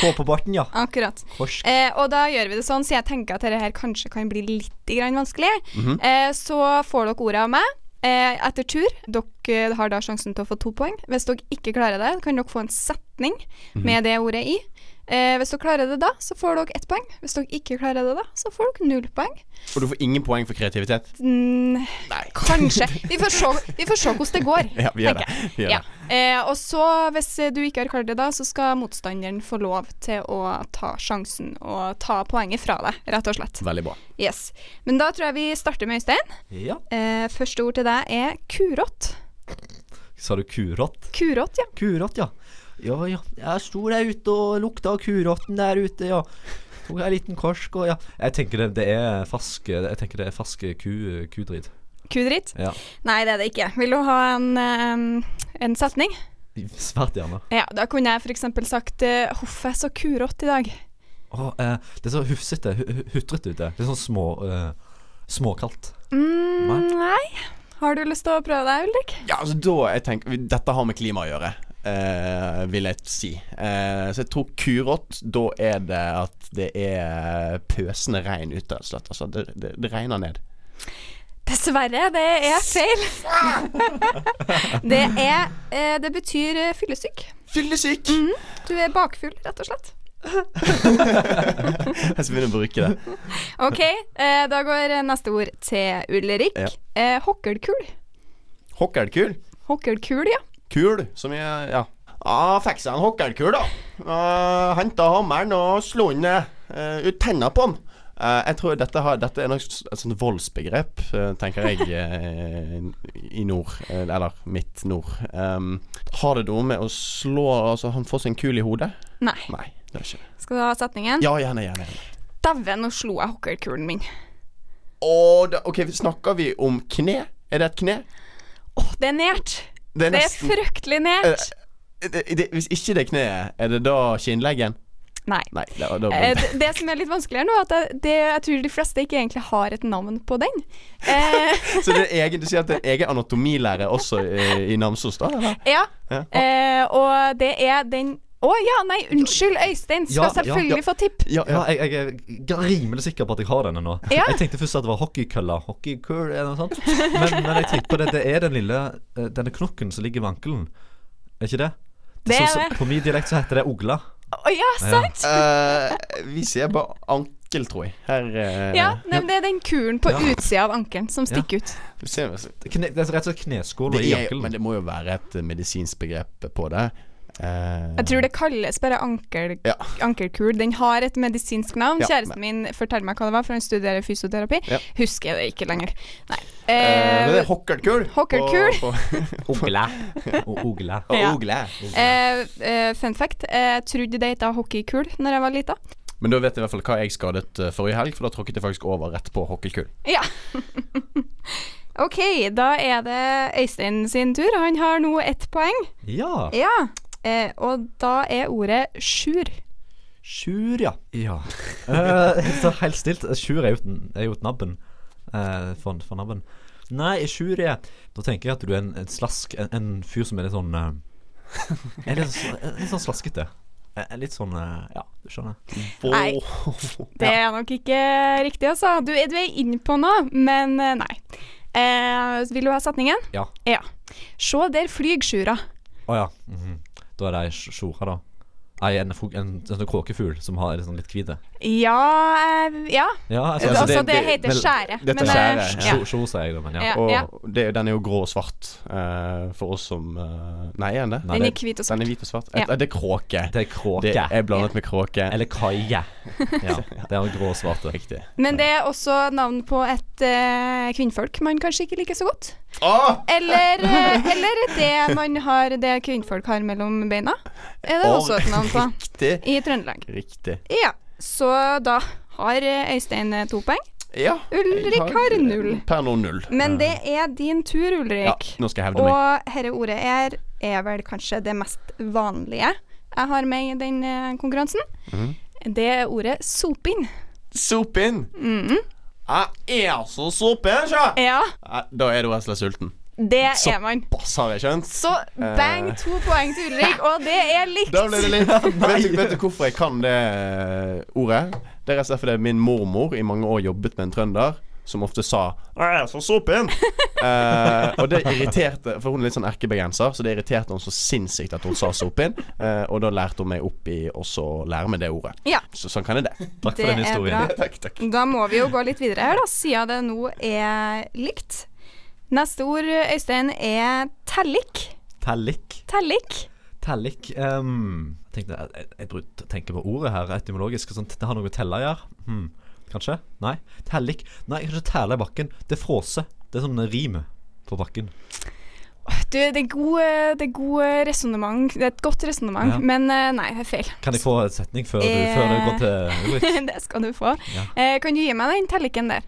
[SPEAKER 4] Få på barten, ja.
[SPEAKER 2] Akkurat. Eh, og da gjør vi det sånn, så jeg tenker at dette her kanskje kan bli litt grann vanskelig.
[SPEAKER 1] -hmm.
[SPEAKER 2] eh, så får dere ordet av meg. Eh, etter tur. Dere har da sjansen til å få to poeng. Hvis dere ikke klarer det, kan dere få en setning
[SPEAKER 1] Mhm.
[SPEAKER 2] med det ordet i. Eh, hvis dere klarer det da, så får dere ett poeng. Hvis dere ikke klarer det da, så får dere null poeng.
[SPEAKER 1] Og du får ingen poeng for kreativitet?
[SPEAKER 2] Mm,
[SPEAKER 1] Nei.
[SPEAKER 2] kanskje. Vi får se, *laughs* vi får se hvordan det går.
[SPEAKER 1] Ja, vi gjør det. Vi gjør
[SPEAKER 2] Ja.
[SPEAKER 1] det.
[SPEAKER 2] Eh, og så, hvis du ikke har klart det da, så skal motstanderen få lov til å ta sjansen og ta poenget fra deg, rett og slett.
[SPEAKER 1] Veldig bra.
[SPEAKER 2] Yes. Men da tror jeg vi starter med Øystein.
[SPEAKER 4] Ja.
[SPEAKER 2] Eh, første ord til deg er kurott.
[SPEAKER 4] Sa du kurott?
[SPEAKER 2] Kurott, ja.
[SPEAKER 4] Kurott, ja. Ja, ja. Jeg sto der ute og lukta kurotten der ute, ja. Tok en liten korsk og ja. Jeg tenker det, det er faske Jeg tenker det er faske ku, kudrit.
[SPEAKER 2] Kudrit?
[SPEAKER 4] Ja.
[SPEAKER 2] Nei, det er det ikke. Vil du ha en, en setning?
[SPEAKER 4] Svært gjerne.
[SPEAKER 2] Ja, da kunne jeg f.eks. sagt eh, 'Huff er så kurått i dag'.
[SPEAKER 4] Oh, eh, det er så hufsete, hu- hu- hutrete ute. Det er sånn små eh, Småkaldt.
[SPEAKER 2] Mm,
[SPEAKER 4] nei.
[SPEAKER 2] Har du lyst til å prøve deg, Ulrik?
[SPEAKER 1] Ja, altså da jeg tenker Dette har med klima å gjøre, eh, vil jeg si. Uh, så jeg tror kurått, da er det at det er pøsende regn ute, rett og slett. Altså, det, det, det regner ned.
[SPEAKER 2] Dessverre, det er feil. *laughs* det er uh, Det betyr fyllesyk. fyllesyk.
[SPEAKER 1] Fyllesyk!
[SPEAKER 2] Du er bakfull, rett og slett. *laughs*
[SPEAKER 1] Jeg skal begynne å bruke det.
[SPEAKER 2] OK, da går neste ord til Ulrik.
[SPEAKER 1] Ja.
[SPEAKER 2] Hokkelkul.
[SPEAKER 1] Hokkelkul.
[SPEAKER 2] Hokkelkul, ja.
[SPEAKER 1] Kul, som jeg Ja. Ah, fikk seg en hokkelkul, da. Uh, Henta hammeren og slo den eh, ut tenna på den. Eh, jeg tror dette, har, dette er nok et sånt voldsbegrep, eh, tenker jeg, eh, i nord. eh, eller midt nord. Um, har det noe med å slå Altså, han får seg en kul i hodet?
[SPEAKER 2] Nei.
[SPEAKER 1] Nei, det er ikke.
[SPEAKER 2] Skal du ha setningen?
[SPEAKER 1] Ja, gjerne, gjerne.
[SPEAKER 2] Dæven, nå slo jeg hokkelkulen min.
[SPEAKER 1] Og da, OK, snakker vi om kne? Er det et kne?
[SPEAKER 2] Åh, det er nært.
[SPEAKER 1] Det
[SPEAKER 2] Det er fryktelig nært.
[SPEAKER 1] det, det, Hvis ikke det er kneet, er det da kinnleggen?
[SPEAKER 2] Nei.
[SPEAKER 1] Nei, da
[SPEAKER 2] Eh, det, det som er litt vanskeligere nå, er at jeg, det, tror de fleste ikke egentlig har et navn på den. Eh, *laughs*
[SPEAKER 1] Så det er egen, du sier at det er egen anatomilære også i, i Namsos, da? Eller?
[SPEAKER 2] ja.
[SPEAKER 1] Ja.
[SPEAKER 2] Eh, og det er den Å ja, nei, unnskyld, Øystein skal
[SPEAKER 4] Ja,
[SPEAKER 2] selvfølgelig
[SPEAKER 4] ja.
[SPEAKER 2] få tipp.
[SPEAKER 1] Ja,
[SPEAKER 4] Ja, jeg, jeg er rimelig sikker på at jeg har denne nå.
[SPEAKER 2] Ja.
[SPEAKER 4] Jeg tenkte først at det var hockeykølla. Hockeykøll eller noe sånt. Men, men jeg tipper det, det er den lille eh, Denne knokken som ligger ved ankelen. Er ikke det?
[SPEAKER 2] Det er
[SPEAKER 4] så,
[SPEAKER 2] det.
[SPEAKER 4] Så, på min dialekt så heter det ogla.
[SPEAKER 2] Å ja, sant?
[SPEAKER 1] Uh, vi sier bare ankel, tror jeg. Her uh,
[SPEAKER 2] Ja, nei, men det er den kuren på
[SPEAKER 4] Ja.
[SPEAKER 2] utsida av ankelen som stikker ut.
[SPEAKER 1] ser.
[SPEAKER 4] Kne, det er rett og slett kneskåla i ankelen.
[SPEAKER 1] men det må jo være et medisinsk begrep på det. Eh,
[SPEAKER 2] Jeg tror det kalles bare ankel,
[SPEAKER 1] Ja.
[SPEAKER 2] ankelkul. Den har et medisinsk navn.
[SPEAKER 1] Ja,
[SPEAKER 2] Kjæresten min fortalte meg hva det var, for han studerer fysioterapi.
[SPEAKER 1] Ja.
[SPEAKER 2] Husker det ikke lenger. Nei.
[SPEAKER 1] eh, men det
[SPEAKER 2] Eh,
[SPEAKER 1] er hokkelkul.
[SPEAKER 2] Hokkelkul. *laughs*
[SPEAKER 1] Ogle.
[SPEAKER 2] Ogle.
[SPEAKER 1] Ogle.
[SPEAKER 2] eh, eh, fun fact. Jeg trodde det het hockeykul når jeg var lita.
[SPEAKER 1] Men da vet jeg i hvert fall hva jeg skadet eh, forrige helg, for da tråkket jeg faktisk over rett på hockeykul.
[SPEAKER 2] Ja. *laughs* OK, da er det Øystein sin tur. Han har nå ett poeng.
[SPEAKER 4] Ja.
[SPEAKER 2] Ja. Eh, og da er ordet sjur.
[SPEAKER 4] Sjur, ja. ja. uh, *laughs* så helt stilt. Sjur er jo, er jo et nabben. uh, for, for nabben. Nei, sjur er Da tenker jeg at du er en, en slask En, en fyr som er litt sånn uh, Er litt, så- litt sånn slaskete. Eh, er Litt sånn eh, Ja, du skjønner.
[SPEAKER 2] Nei. Det er nok ikke riktig, altså. Du, du er inne på noe, men eh, nei. Eh, vil du ha setningen?
[SPEAKER 4] Ja.
[SPEAKER 2] Ja. Se der flyg sjura.
[SPEAKER 4] Å ja. mhm. Da er det ei sj- sjora, da. Ei, en, en, en, en, sånn kråkefugl som har litt sånn litt hvite.
[SPEAKER 2] Ja eh, Ja.
[SPEAKER 4] Ja,
[SPEAKER 2] Altså,
[SPEAKER 1] altså,
[SPEAKER 2] det,
[SPEAKER 1] det- det-
[SPEAKER 2] heter
[SPEAKER 1] vel-
[SPEAKER 2] skjære.
[SPEAKER 1] dette
[SPEAKER 2] men, eh,
[SPEAKER 1] skjære,
[SPEAKER 2] ja.
[SPEAKER 4] Sjo, sjo, jeg men ja.
[SPEAKER 2] Ja.
[SPEAKER 1] Og det, den er jo grå og svart uh, for oss som uh, Nei, er den det?
[SPEAKER 4] Nei,
[SPEAKER 2] Den er hvit og svart.
[SPEAKER 1] Den er hvit og svart.
[SPEAKER 2] Ja.
[SPEAKER 1] Eh, Det er kråke.
[SPEAKER 4] Det er kråke.
[SPEAKER 1] Det er blandet med kråke.
[SPEAKER 4] Eller kaie. *laughs* Ja, det er grå og svart.
[SPEAKER 1] Riktig.
[SPEAKER 2] Men det er også navn på et uh, kvinnfolk man kanskje ikke liker så godt.
[SPEAKER 1] Oh!
[SPEAKER 2] Eller, eller det man har Det kvinnfolk har mellom beina. Er det
[SPEAKER 1] oh,
[SPEAKER 2] også et navn på
[SPEAKER 1] Riktig.
[SPEAKER 2] i Trøndelag.
[SPEAKER 1] Riktig.
[SPEAKER 2] Ja. Så da har Øystein eh, to poeng.
[SPEAKER 1] Ja.
[SPEAKER 2] Ulrik
[SPEAKER 1] har,
[SPEAKER 2] har null.
[SPEAKER 1] Per nå null.
[SPEAKER 2] Men det er din tur, Ulrik.
[SPEAKER 1] Ja, nå skal jeg hevde meg.
[SPEAKER 2] Og dette ordet er er vel kanskje det mest vanlige jeg har med i den eh, konkurransen.
[SPEAKER 1] Mm.
[SPEAKER 2] Det er ordet sopinn.
[SPEAKER 1] Sopin? Mm
[SPEAKER 2] -hmm.
[SPEAKER 1] Jeg er så sopen, sjø!
[SPEAKER 2] Ja,
[SPEAKER 1] Da er du slett sulten.
[SPEAKER 2] Det
[SPEAKER 1] Så-
[SPEAKER 2] er man.
[SPEAKER 1] Pass, har jeg skjønt.
[SPEAKER 2] Så bang,
[SPEAKER 1] Eh.
[SPEAKER 2] to poeng til Ulrik, og det er likt.
[SPEAKER 1] Da ble det litt vet, du, vet du hvorfor jeg kan det eh, ordet? Det er fordi min mormor i mange år jobbet med en trønder som ofte sa 'Jeg er så sopen'. *laughs* eh, og det irriterte For hun er litt sånn erkebergenser, så det irriterte henne så sinnssykt at hun sa 'sopen'. Eh, og da lærte hun meg opp i også å lære meg det ordet.
[SPEAKER 2] Ja.
[SPEAKER 1] Så sånn kan jeg det.
[SPEAKER 4] Takk
[SPEAKER 2] Det
[SPEAKER 4] for den
[SPEAKER 2] er
[SPEAKER 4] historien.
[SPEAKER 2] bra.
[SPEAKER 1] takk, takk.
[SPEAKER 2] Da må vi jo gå litt videre her, da, siden det nå er likt. Neste ord, Øystein, er tellik.
[SPEAKER 4] Tellik.
[SPEAKER 2] Tellik.
[SPEAKER 4] Tellik um, tenkte, jeg, jeg, tenker på ordet her etymologisk. Sånn, det har noe med telle å gjøre. Hmm. Kanskje? Nei. Tellik. Nei, jeg kan ikke telle i bakken. Det er fråse. Det er sånn rim på bakken.
[SPEAKER 2] Du, det er gode, det er gode resonnement. Det er et godt resonnement,
[SPEAKER 4] Ja.
[SPEAKER 2] men eh, nei, det er feil.
[SPEAKER 4] Kan jeg få en setning før, du,
[SPEAKER 2] Eh.
[SPEAKER 4] før det går til *laughs* Ulrik?
[SPEAKER 2] det skal du få.
[SPEAKER 4] Ja.
[SPEAKER 2] Eh, kan du gi meg den telliken der?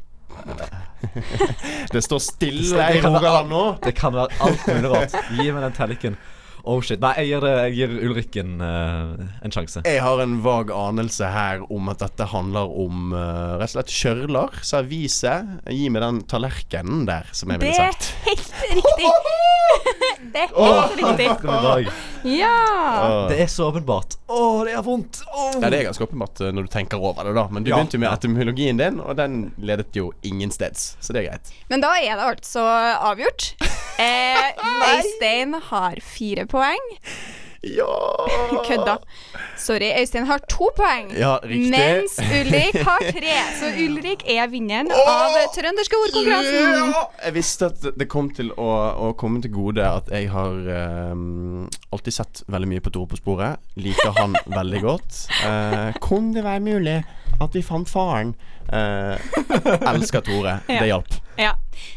[SPEAKER 1] Det står stille i Rogaland nå.
[SPEAKER 4] Det kan være alt mulig rart. Gi meg den telliken. Oh shit. Nei, jeg gir, jeg gir Ulrik en, eh, en sjanse.
[SPEAKER 1] Jeg har en vag anelse her om at dette handler om uh, rett og slett kjørler, servise. Gi meg den tallerkenen der, som jeg ville sagt.
[SPEAKER 2] Det er helt riktig! *laughs* det er helt riktig. Ja!
[SPEAKER 4] Det er så åpenbart. Å, det gjør vondt. Oh.
[SPEAKER 1] Ja, det er ganske åpenbart når du tenker over det, da. Men du
[SPEAKER 4] Ja.
[SPEAKER 1] begynte jo med etymologien din, og den ledet jo ingensteds. Så det er greit.
[SPEAKER 2] Men da er det altså avgjort. Eh, Øystein har fire poeng.
[SPEAKER 1] Ja *laughs*
[SPEAKER 2] Kødda. Sorry, Øystein har to poeng.
[SPEAKER 1] Ja.
[SPEAKER 2] Mens Ulrik har tre. Så Ulrik er vinneren av trønderske ordkonkurransen.
[SPEAKER 1] Ja! Jeg visste at det kom til å, å komme til gode at jeg har um, alltid sett veldig mye på Tore på sporet. Liker han *laughs* veldig godt. Uh, kunne det være mulig at vi fant faren? Uh, elsker Tore. *laughs*
[SPEAKER 2] Ja.
[SPEAKER 1] Det hjalp.
[SPEAKER 2] Ja.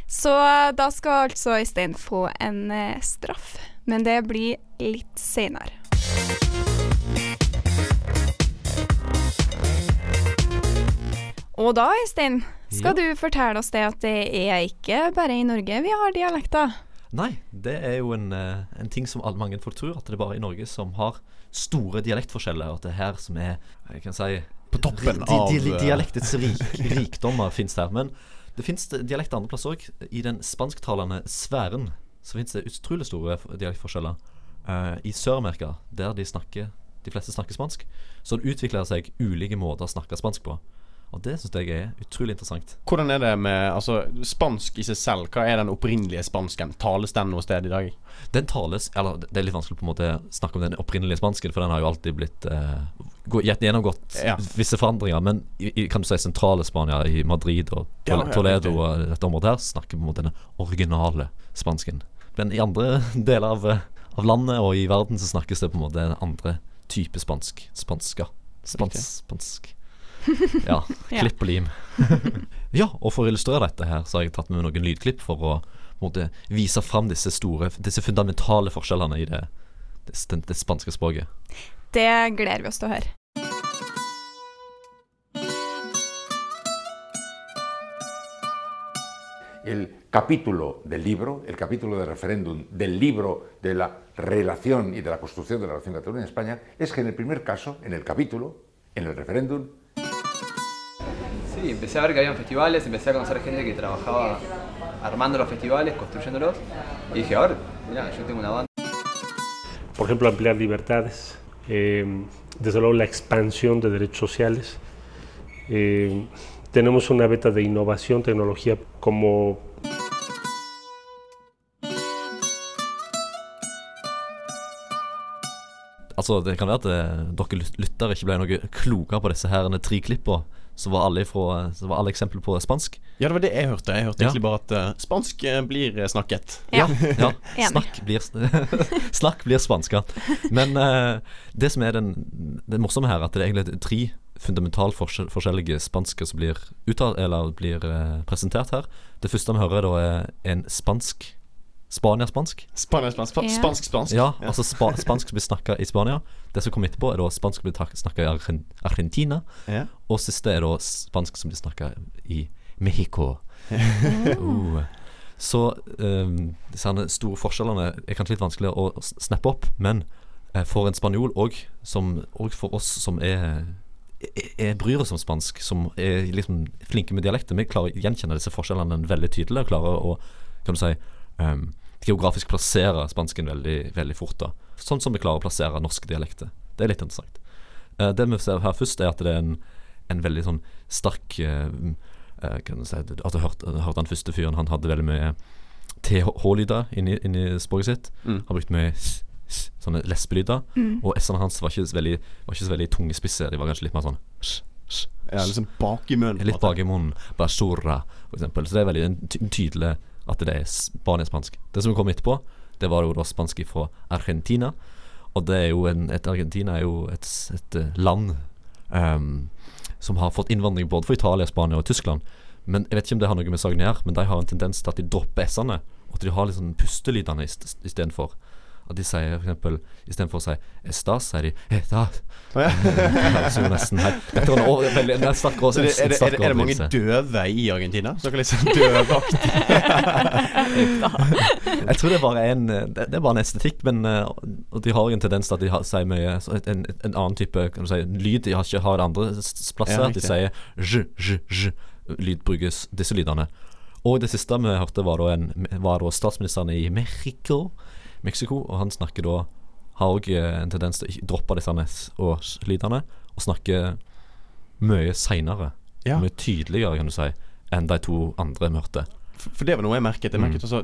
[SPEAKER 2] Så da skal altså Øystein få en uh, straff. Men det blir litt seinere. Og da, Øystein, skal du fortelle oss det at det er ikke bare i Norge vi har dialekter.
[SPEAKER 4] Nei, det er jo en, eh, en ting som alle, mange folk tror, at det er bare i Norge som har store dialektforskjeller, og at det er her som er jeg kan si
[SPEAKER 1] På toppen
[SPEAKER 4] di, di,
[SPEAKER 1] av, eh,
[SPEAKER 4] Dialektets *laughs* rik, rikdommer fins der. Men det fins dialekter andre plasser òg. I den spansktalende sfæren så fins det utrolig store dialektforskjeller. Eh, I Sør-Amerika, der de snakker de fleste snakker spansk, så det utvikler seg ulike måter å snakke spansk på. Og det syns jeg er utrolig interessant.
[SPEAKER 1] Hvordan er det med altså, spansk i seg selv? Hva er den opprinnelige spansken? Tales den noe sted i dag?
[SPEAKER 4] Den tales Eller det er litt vanskelig på en måte å snakke om den opprinnelige spansken, for den har jo alltid blitt eh, gjennomgått
[SPEAKER 1] Ja.
[SPEAKER 4] visse forandringer. Men i, i kan du si sentrale Spania, i Madrid og
[SPEAKER 1] Ja,
[SPEAKER 4] Tol
[SPEAKER 1] ja,
[SPEAKER 4] Toledo og dette området her, snakker på en måte den originale spansken. Men i andre *laughs* deler av, eh, av landet og i verden så snakkes det på en måte en andre type spansk. Spanska. Spans, spansk. *laughs* Ja. Klipp og lim. *laughs* ja, og for å illustrere dette her, så har jeg tatt med noen lydklipp for å på måte, vise fram disse store, disse fundamentale forskjellene i det, det, det, det spanske språket.
[SPEAKER 2] Det gleder vi oss til å høre.
[SPEAKER 10] el capítulo del libro, el capítulo de referéndum del libro de la relación y de la construcción de la relación Cataluña en España, es que en el primer caso, en el capítulo, en el referéndum,
[SPEAKER 11] Sí, empecé a ver que habían festivales, empecé a conocer gente que trabajaba armando los festivales, construyéndolos, y dije, ahora, mira, yo tengo una banda.
[SPEAKER 12] por ejemplo, ampliar libertades, eh, desde luego la expansión de derechos sociales. Eh, tenemos una beta de innovación, tecnología como
[SPEAKER 4] Altså, det kan være at eh, dere lyt- lyttere ikke ble noe klokere på disse her tre klippa. Så var alle, ifra, så var alle eksempler på spansk.
[SPEAKER 1] Ja, det var det jeg hørte. Jeg hørte
[SPEAKER 4] Ja.
[SPEAKER 1] egentlig bare at uh, spansk eh, blir eh, snakket.
[SPEAKER 2] Ja.
[SPEAKER 4] ja. *laughs* Snakk blir, *laughs* snakk blir spanska. Men uh, det som er den, det morsomme her, at det er egentlig tre fundamentalt forskjell, forskjellige spansker som blir uttalt, eller blir uh, presentert her. Det første vi hører, da er en spansk Spania-spansk.
[SPEAKER 1] Spania-spansk. Spansk-spansk.
[SPEAKER 2] Ja,
[SPEAKER 4] altså spa, spansk som blir snakka i Spania. Det som kommer etterpå, er da spansk som blir snakka i Argen- Argentina.
[SPEAKER 1] Ja.
[SPEAKER 4] Og siste er da spansk som blir snakka i Mexico. Uh. Så um, disse store forskjellene er kanskje litt vanskeligere å snappe opp, men eh, for en spanjol og, som, og for oss som er, er, er bryr oss om spansk, som er liksom flinke med dialekter, vi klarer å gjenkjenne disse forskjellene veldig tydelig og klarer å kan du si, em, geografisk plassere spansken veldig, veldig fort. da Sånn som vi klarer å plassere norske dialekter. Det er litt interessant. Uh, det vi ser her først, er at det er en, en veldig sånn sterk uh, uh, kan si, at du hørte, du hørte han første fyren, han hadde veldig mye TH-lyder inni, inni språket sitt.
[SPEAKER 1] Mm.
[SPEAKER 4] Han brukte mye s, s, sånne lesbelyder.
[SPEAKER 1] Mm.
[SPEAKER 4] Og S-ene hans var ikke, så veldig, var ikke så veldig tungespisse, de var kanskje litt mer sånn s, s,
[SPEAKER 1] Ja, liksom bak i munnen.
[SPEAKER 4] Litt bak i munnen. Basura, for eksempel. Så det er veldig en ty tydelig at det er spanisk-spansk. Det som kom etterpå, det var jo da spansk fra Argentina. Og det er jo en, et Argentina er jo et, et eh, land um, som har fått innvandring både fra Italia, Spania og Tyskland. Men Jeg vet ikke om det har noe med saken å gjøre, men de har en tendens til at de dropper s-ene. Og at de har litt sånn pustelydene ist- istedenfor. At de sier eksempel Istedenfor å si 'estas', sier de 'estas'.
[SPEAKER 1] Å ja. *laughs*
[SPEAKER 4] Det er nesten her. Dette var en over- veldig en sterk
[SPEAKER 1] det, er, det, er, det, er det mange døve i Argentina? Dere litt sånn døvaktig?
[SPEAKER 4] Jeg tror det er bare en Det, det er bare en estetikk, men eh, Og de har en tendens til at de har, sier mye så en, en annen type kan du si, lyd. De har ikke har andre plasser.
[SPEAKER 1] Ja,
[SPEAKER 4] at de sier j, j, j. Lyd brukes disse lydene. Og det siste vi hørte, var da, en, var da statsministeren i Mexico, Mexico og han snakker da har òg en tendens til å droppe disse s- og s-lydene, og snakke mye seinere.
[SPEAKER 1] Ja.
[SPEAKER 4] Mye tydeligere, kan du si, enn de to andre vi hørte.
[SPEAKER 1] For det var noe jeg merket. Jeg merket også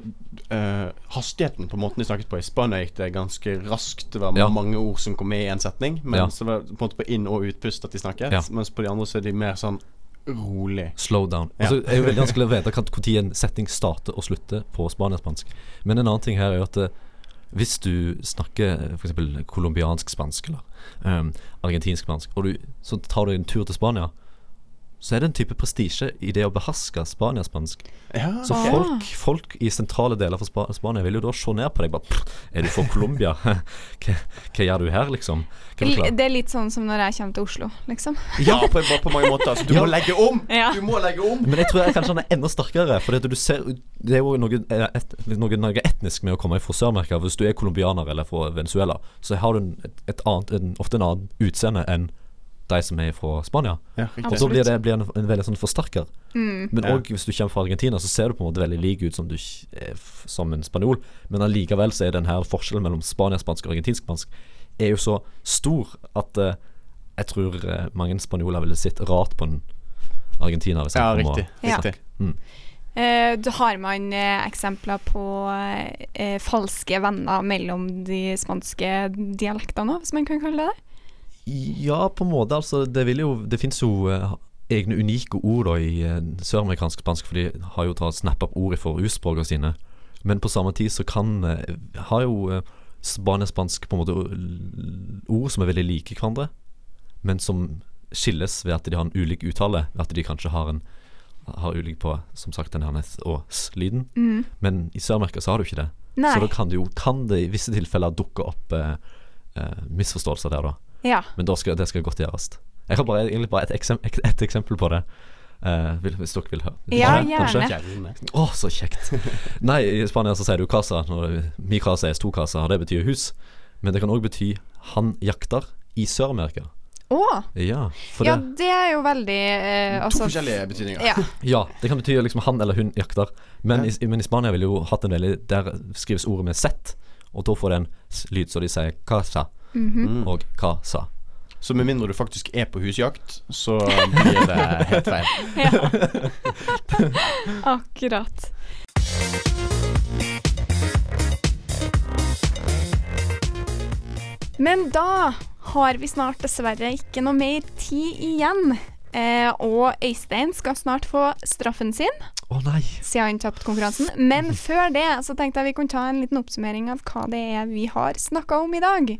[SPEAKER 1] eh, hastigheten på måten de snakket på. I Spania gikk det ganske raskt. Det var
[SPEAKER 4] Ja.
[SPEAKER 1] mange ord som kom med i en setning. Men
[SPEAKER 4] Ja.
[SPEAKER 1] så var det på en måte på inn- og utpust at de snakket.
[SPEAKER 4] Ja.
[SPEAKER 1] Mens på de andre så er de mer sånn rolig.
[SPEAKER 4] Slow down. Altså, det er jo veldig vanskelig å *laughs* vite når en setning starter og slutter på spanisk-spansk. Men en annen ting her er jo at eh, hvis du snakker f.eks. colombiansk spansk eller um, argentinsk spansk, og du, så tar du en tur til Spania, så er det en type prestisje i det å beherske spaniaspansk.
[SPEAKER 1] Ja,
[SPEAKER 4] så folk, folk i sentrale deler av Spa Spania vil jo da se ned på deg. Bare, "Pff, er du fra Colombia? *laughs* hva, hva gjør du her, liksom?
[SPEAKER 2] Det er litt sånn som når jeg kommer til Oslo, liksom.
[SPEAKER 1] Ja, på, på, på mange måter. Så du
[SPEAKER 4] Ja.
[SPEAKER 1] må legge om!
[SPEAKER 2] Ja.
[SPEAKER 1] Du må legge om!
[SPEAKER 4] Men jeg tror jeg kanskje han er enda sterkere. For det, du ser, det er jo noe, eh, et, noe, noe etnisk med å komme fra Sør-Amerika. Hvis du er colombianer eller fra Venezuela, så har du en, et annet, en, ofte en annen utseende enn de som er fra Spania.
[SPEAKER 1] Ja,
[SPEAKER 4] og så blir det blir en, en veldig sånn forsterker.
[SPEAKER 2] Mm.
[SPEAKER 4] Men
[SPEAKER 1] Ja.
[SPEAKER 4] hvis du kommer fra Argentina, så ser du på en måte veldig lik ut som du f- som en spanjol. Men allikevel så er den her forskjellen mellom spaniaspansk og argentinsk-spansk er jo så stor at uh, jeg tror uh, mange spanjoler ville sett rart på en argentiner hvis
[SPEAKER 1] Ja, riktig.
[SPEAKER 2] Ja.
[SPEAKER 1] riktig.
[SPEAKER 4] Mm.
[SPEAKER 2] Eh, du har man eh, eksempler på eh, falske venner mellom de spanske dialektene hvis man kan kalle det det?
[SPEAKER 4] Ja, på en måte. Altså, det vil jo Det fins jo eh, egne unike ord da i eh, søramerikansk spansk, for de har jo tatt snappa opp ord for urspråkene sine. Men på samme tid så kan eh, Har jo eh, spanisk-spansk på en måte ord som er veldig like hverandre, men som skilles ved at de har en ulik uttale. Ved at de kanskje har en har ulik på som sagt den her s- og s-lyden.
[SPEAKER 2] Mm.
[SPEAKER 4] Men i Sør-Amerika så har du ikke det.
[SPEAKER 2] Nei.
[SPEAKER 4] Så da kan det jo Kan det i visse tilfeller dukke opp misforståelser der, da.
[SPEAKER 2] Ja.
[SPEAKER 4] Men da skal, det skal godt gjøres. Jeg har bare, egentlig bare et, eksem, et, et eksempel på det. Uh, hvis dere vil høre.
[SPEAKER 2] Ja, gjerne.
[SPEAKER 4] Å, så kjekt. *laughs* Nei, i Spania så sier du casa. Når mi casa er to casa, og det betyr hus. Men det kan òg bety han jakter i Sør-Amerika.
[SPEAKER 2] Å!
[SPEAKER 4] Ja, for
[SPEAKER 2] Ja,
[SPEAKER 4] det
[SPEAKER 2] det er jo veldig eh,
[SPEAKER 1] To
[SPEAKER 2] altså,
[SPEAKER 1] forskjellige betydninger.
[SPEAKER 2] Ja. *laughs*
[SPEAKER 4] Ja, det kan bety liksom han eller hun jakter. Men, i, men i Spania ville jo hatt en veldig Der skrives ordet med z, og da får det en lyd, så de sier casa
[SPEAKER 2] Mhm.
[SPEAKER 4] og sa
[SPEAKER 1] Så med mindre du faktisk er på husjakt, så *laughs* blir det helt feil.
[SPEAKER 2] Ja. Akkurat. Men da har vi snart dessverre ikke noe mer tid igjen. Eh, og Øystein skal snart få straffen sin,
[SPEAKER 4] Å nei.
[SPEAKER 2] siden han tapte konkurransen. Men før det så tenkte jeg vi kunne ta en liten oppsummering av hva det er vi har snakka om i dag.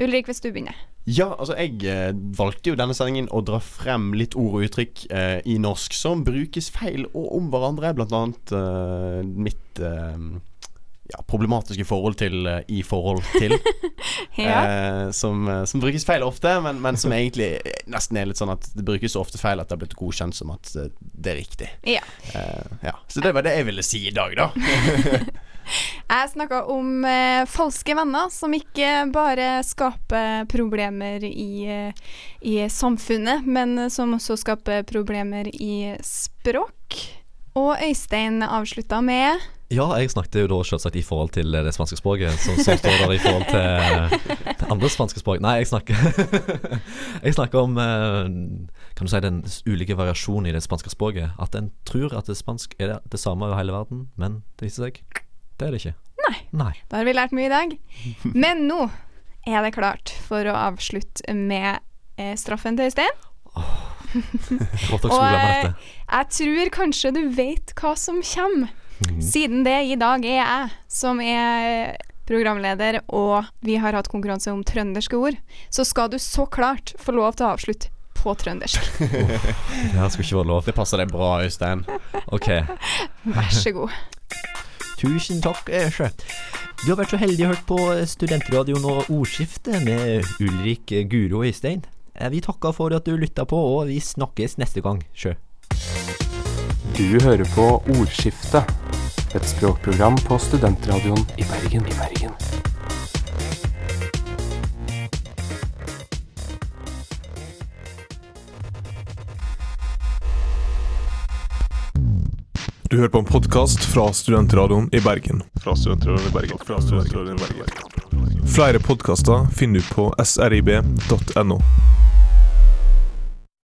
[SPEAKER 2] Ulrik, hvis du begynner.
[SPEAKER 1] Ja, altså jeg eh, valgte jo denne sendingen å dra frem litt ord og uttrykk eh, i norsk som brukes feil og om hverandre. Blant annet eh, mitt eh, ja, problematiske forhold til uh, i forhold til. *laughs*
[SPEAKER 2] Ja.
[SPEAKER 1] uh, som, uh, som brukes feil ofte, men, men som egentlig nesten er litt sånn at det brukes så ofte feil at det har blitt godkjent som at eh, det er riktig.
[SPEAKER 2] Ja.
[SPEAKER 1] Eh, ja. Så det var det jeg ville si i dag, da. *laughs*
[SPEAKER 2] Jeg snakka om eh, falske venner som ikke bare skaper problemer i, eh, i samfunnet, men som også skaper problemer i språk. Og Øystein avslutta med
[SPEAKER 4] Ja, jeg snakket jo da selvsagt i forhold til det spanske språket, som, som står der i forhold til, til andre spanske språk. Nei, jeg snakker *laughs* Jeg snakker om eh, Kan du si den ulike variasjonen i det spanske språket. At en tror at det spansk er det, det samme over hele verden, men det viser seg det er det ikke.
[SPEAKER 2] Nei.
[SPEAKER 4] Nei.
[SPEAKER 2] Da har vi lært mye i dag. Men nå er det klart for å avslutte med eh, straffen til Øystein.
[SPEAKER 4] skulle glemme
[SPEAKER 2] eh, jeg tror kanskje du vet hva som kommer.
[SPEAKER 4] Mhm.
[SPEAKER 2] Siden det i dag er jeg som er programleder, og vi har hatt konkurranse om trønderske ord, så skal du så klart få lov til å avslutte på trøndersk. *laughs*
[SPEAKER 4] Det her skulle ikke vært lov.
[SPEAKER 1] Det passer deg bra, Øystein.
[SPEAKER 4] Ok.
[SPEAKER 2] Vær så god.
[SPEAKER 4] Tusen takk, sjø. Du har vært så heldig å høre på Studentradioen og Ordskiftet med Ulrik, Guro og Øystein. Eh, Vi takker for at du lytta på, og vi snakkes neste gang, sjø.
[SPEAKER 3] Du hører på Ordskiftet, et språkprogram på Studentradioen i Bergen. I Bergen.
[SPEAKER 13] Du hører på en podkast fra Studentradioen i Bergen. Fra Studentradioen i Bergen. Fra Studentradioen i Bergen. Flere podkaster finner du på srib.no.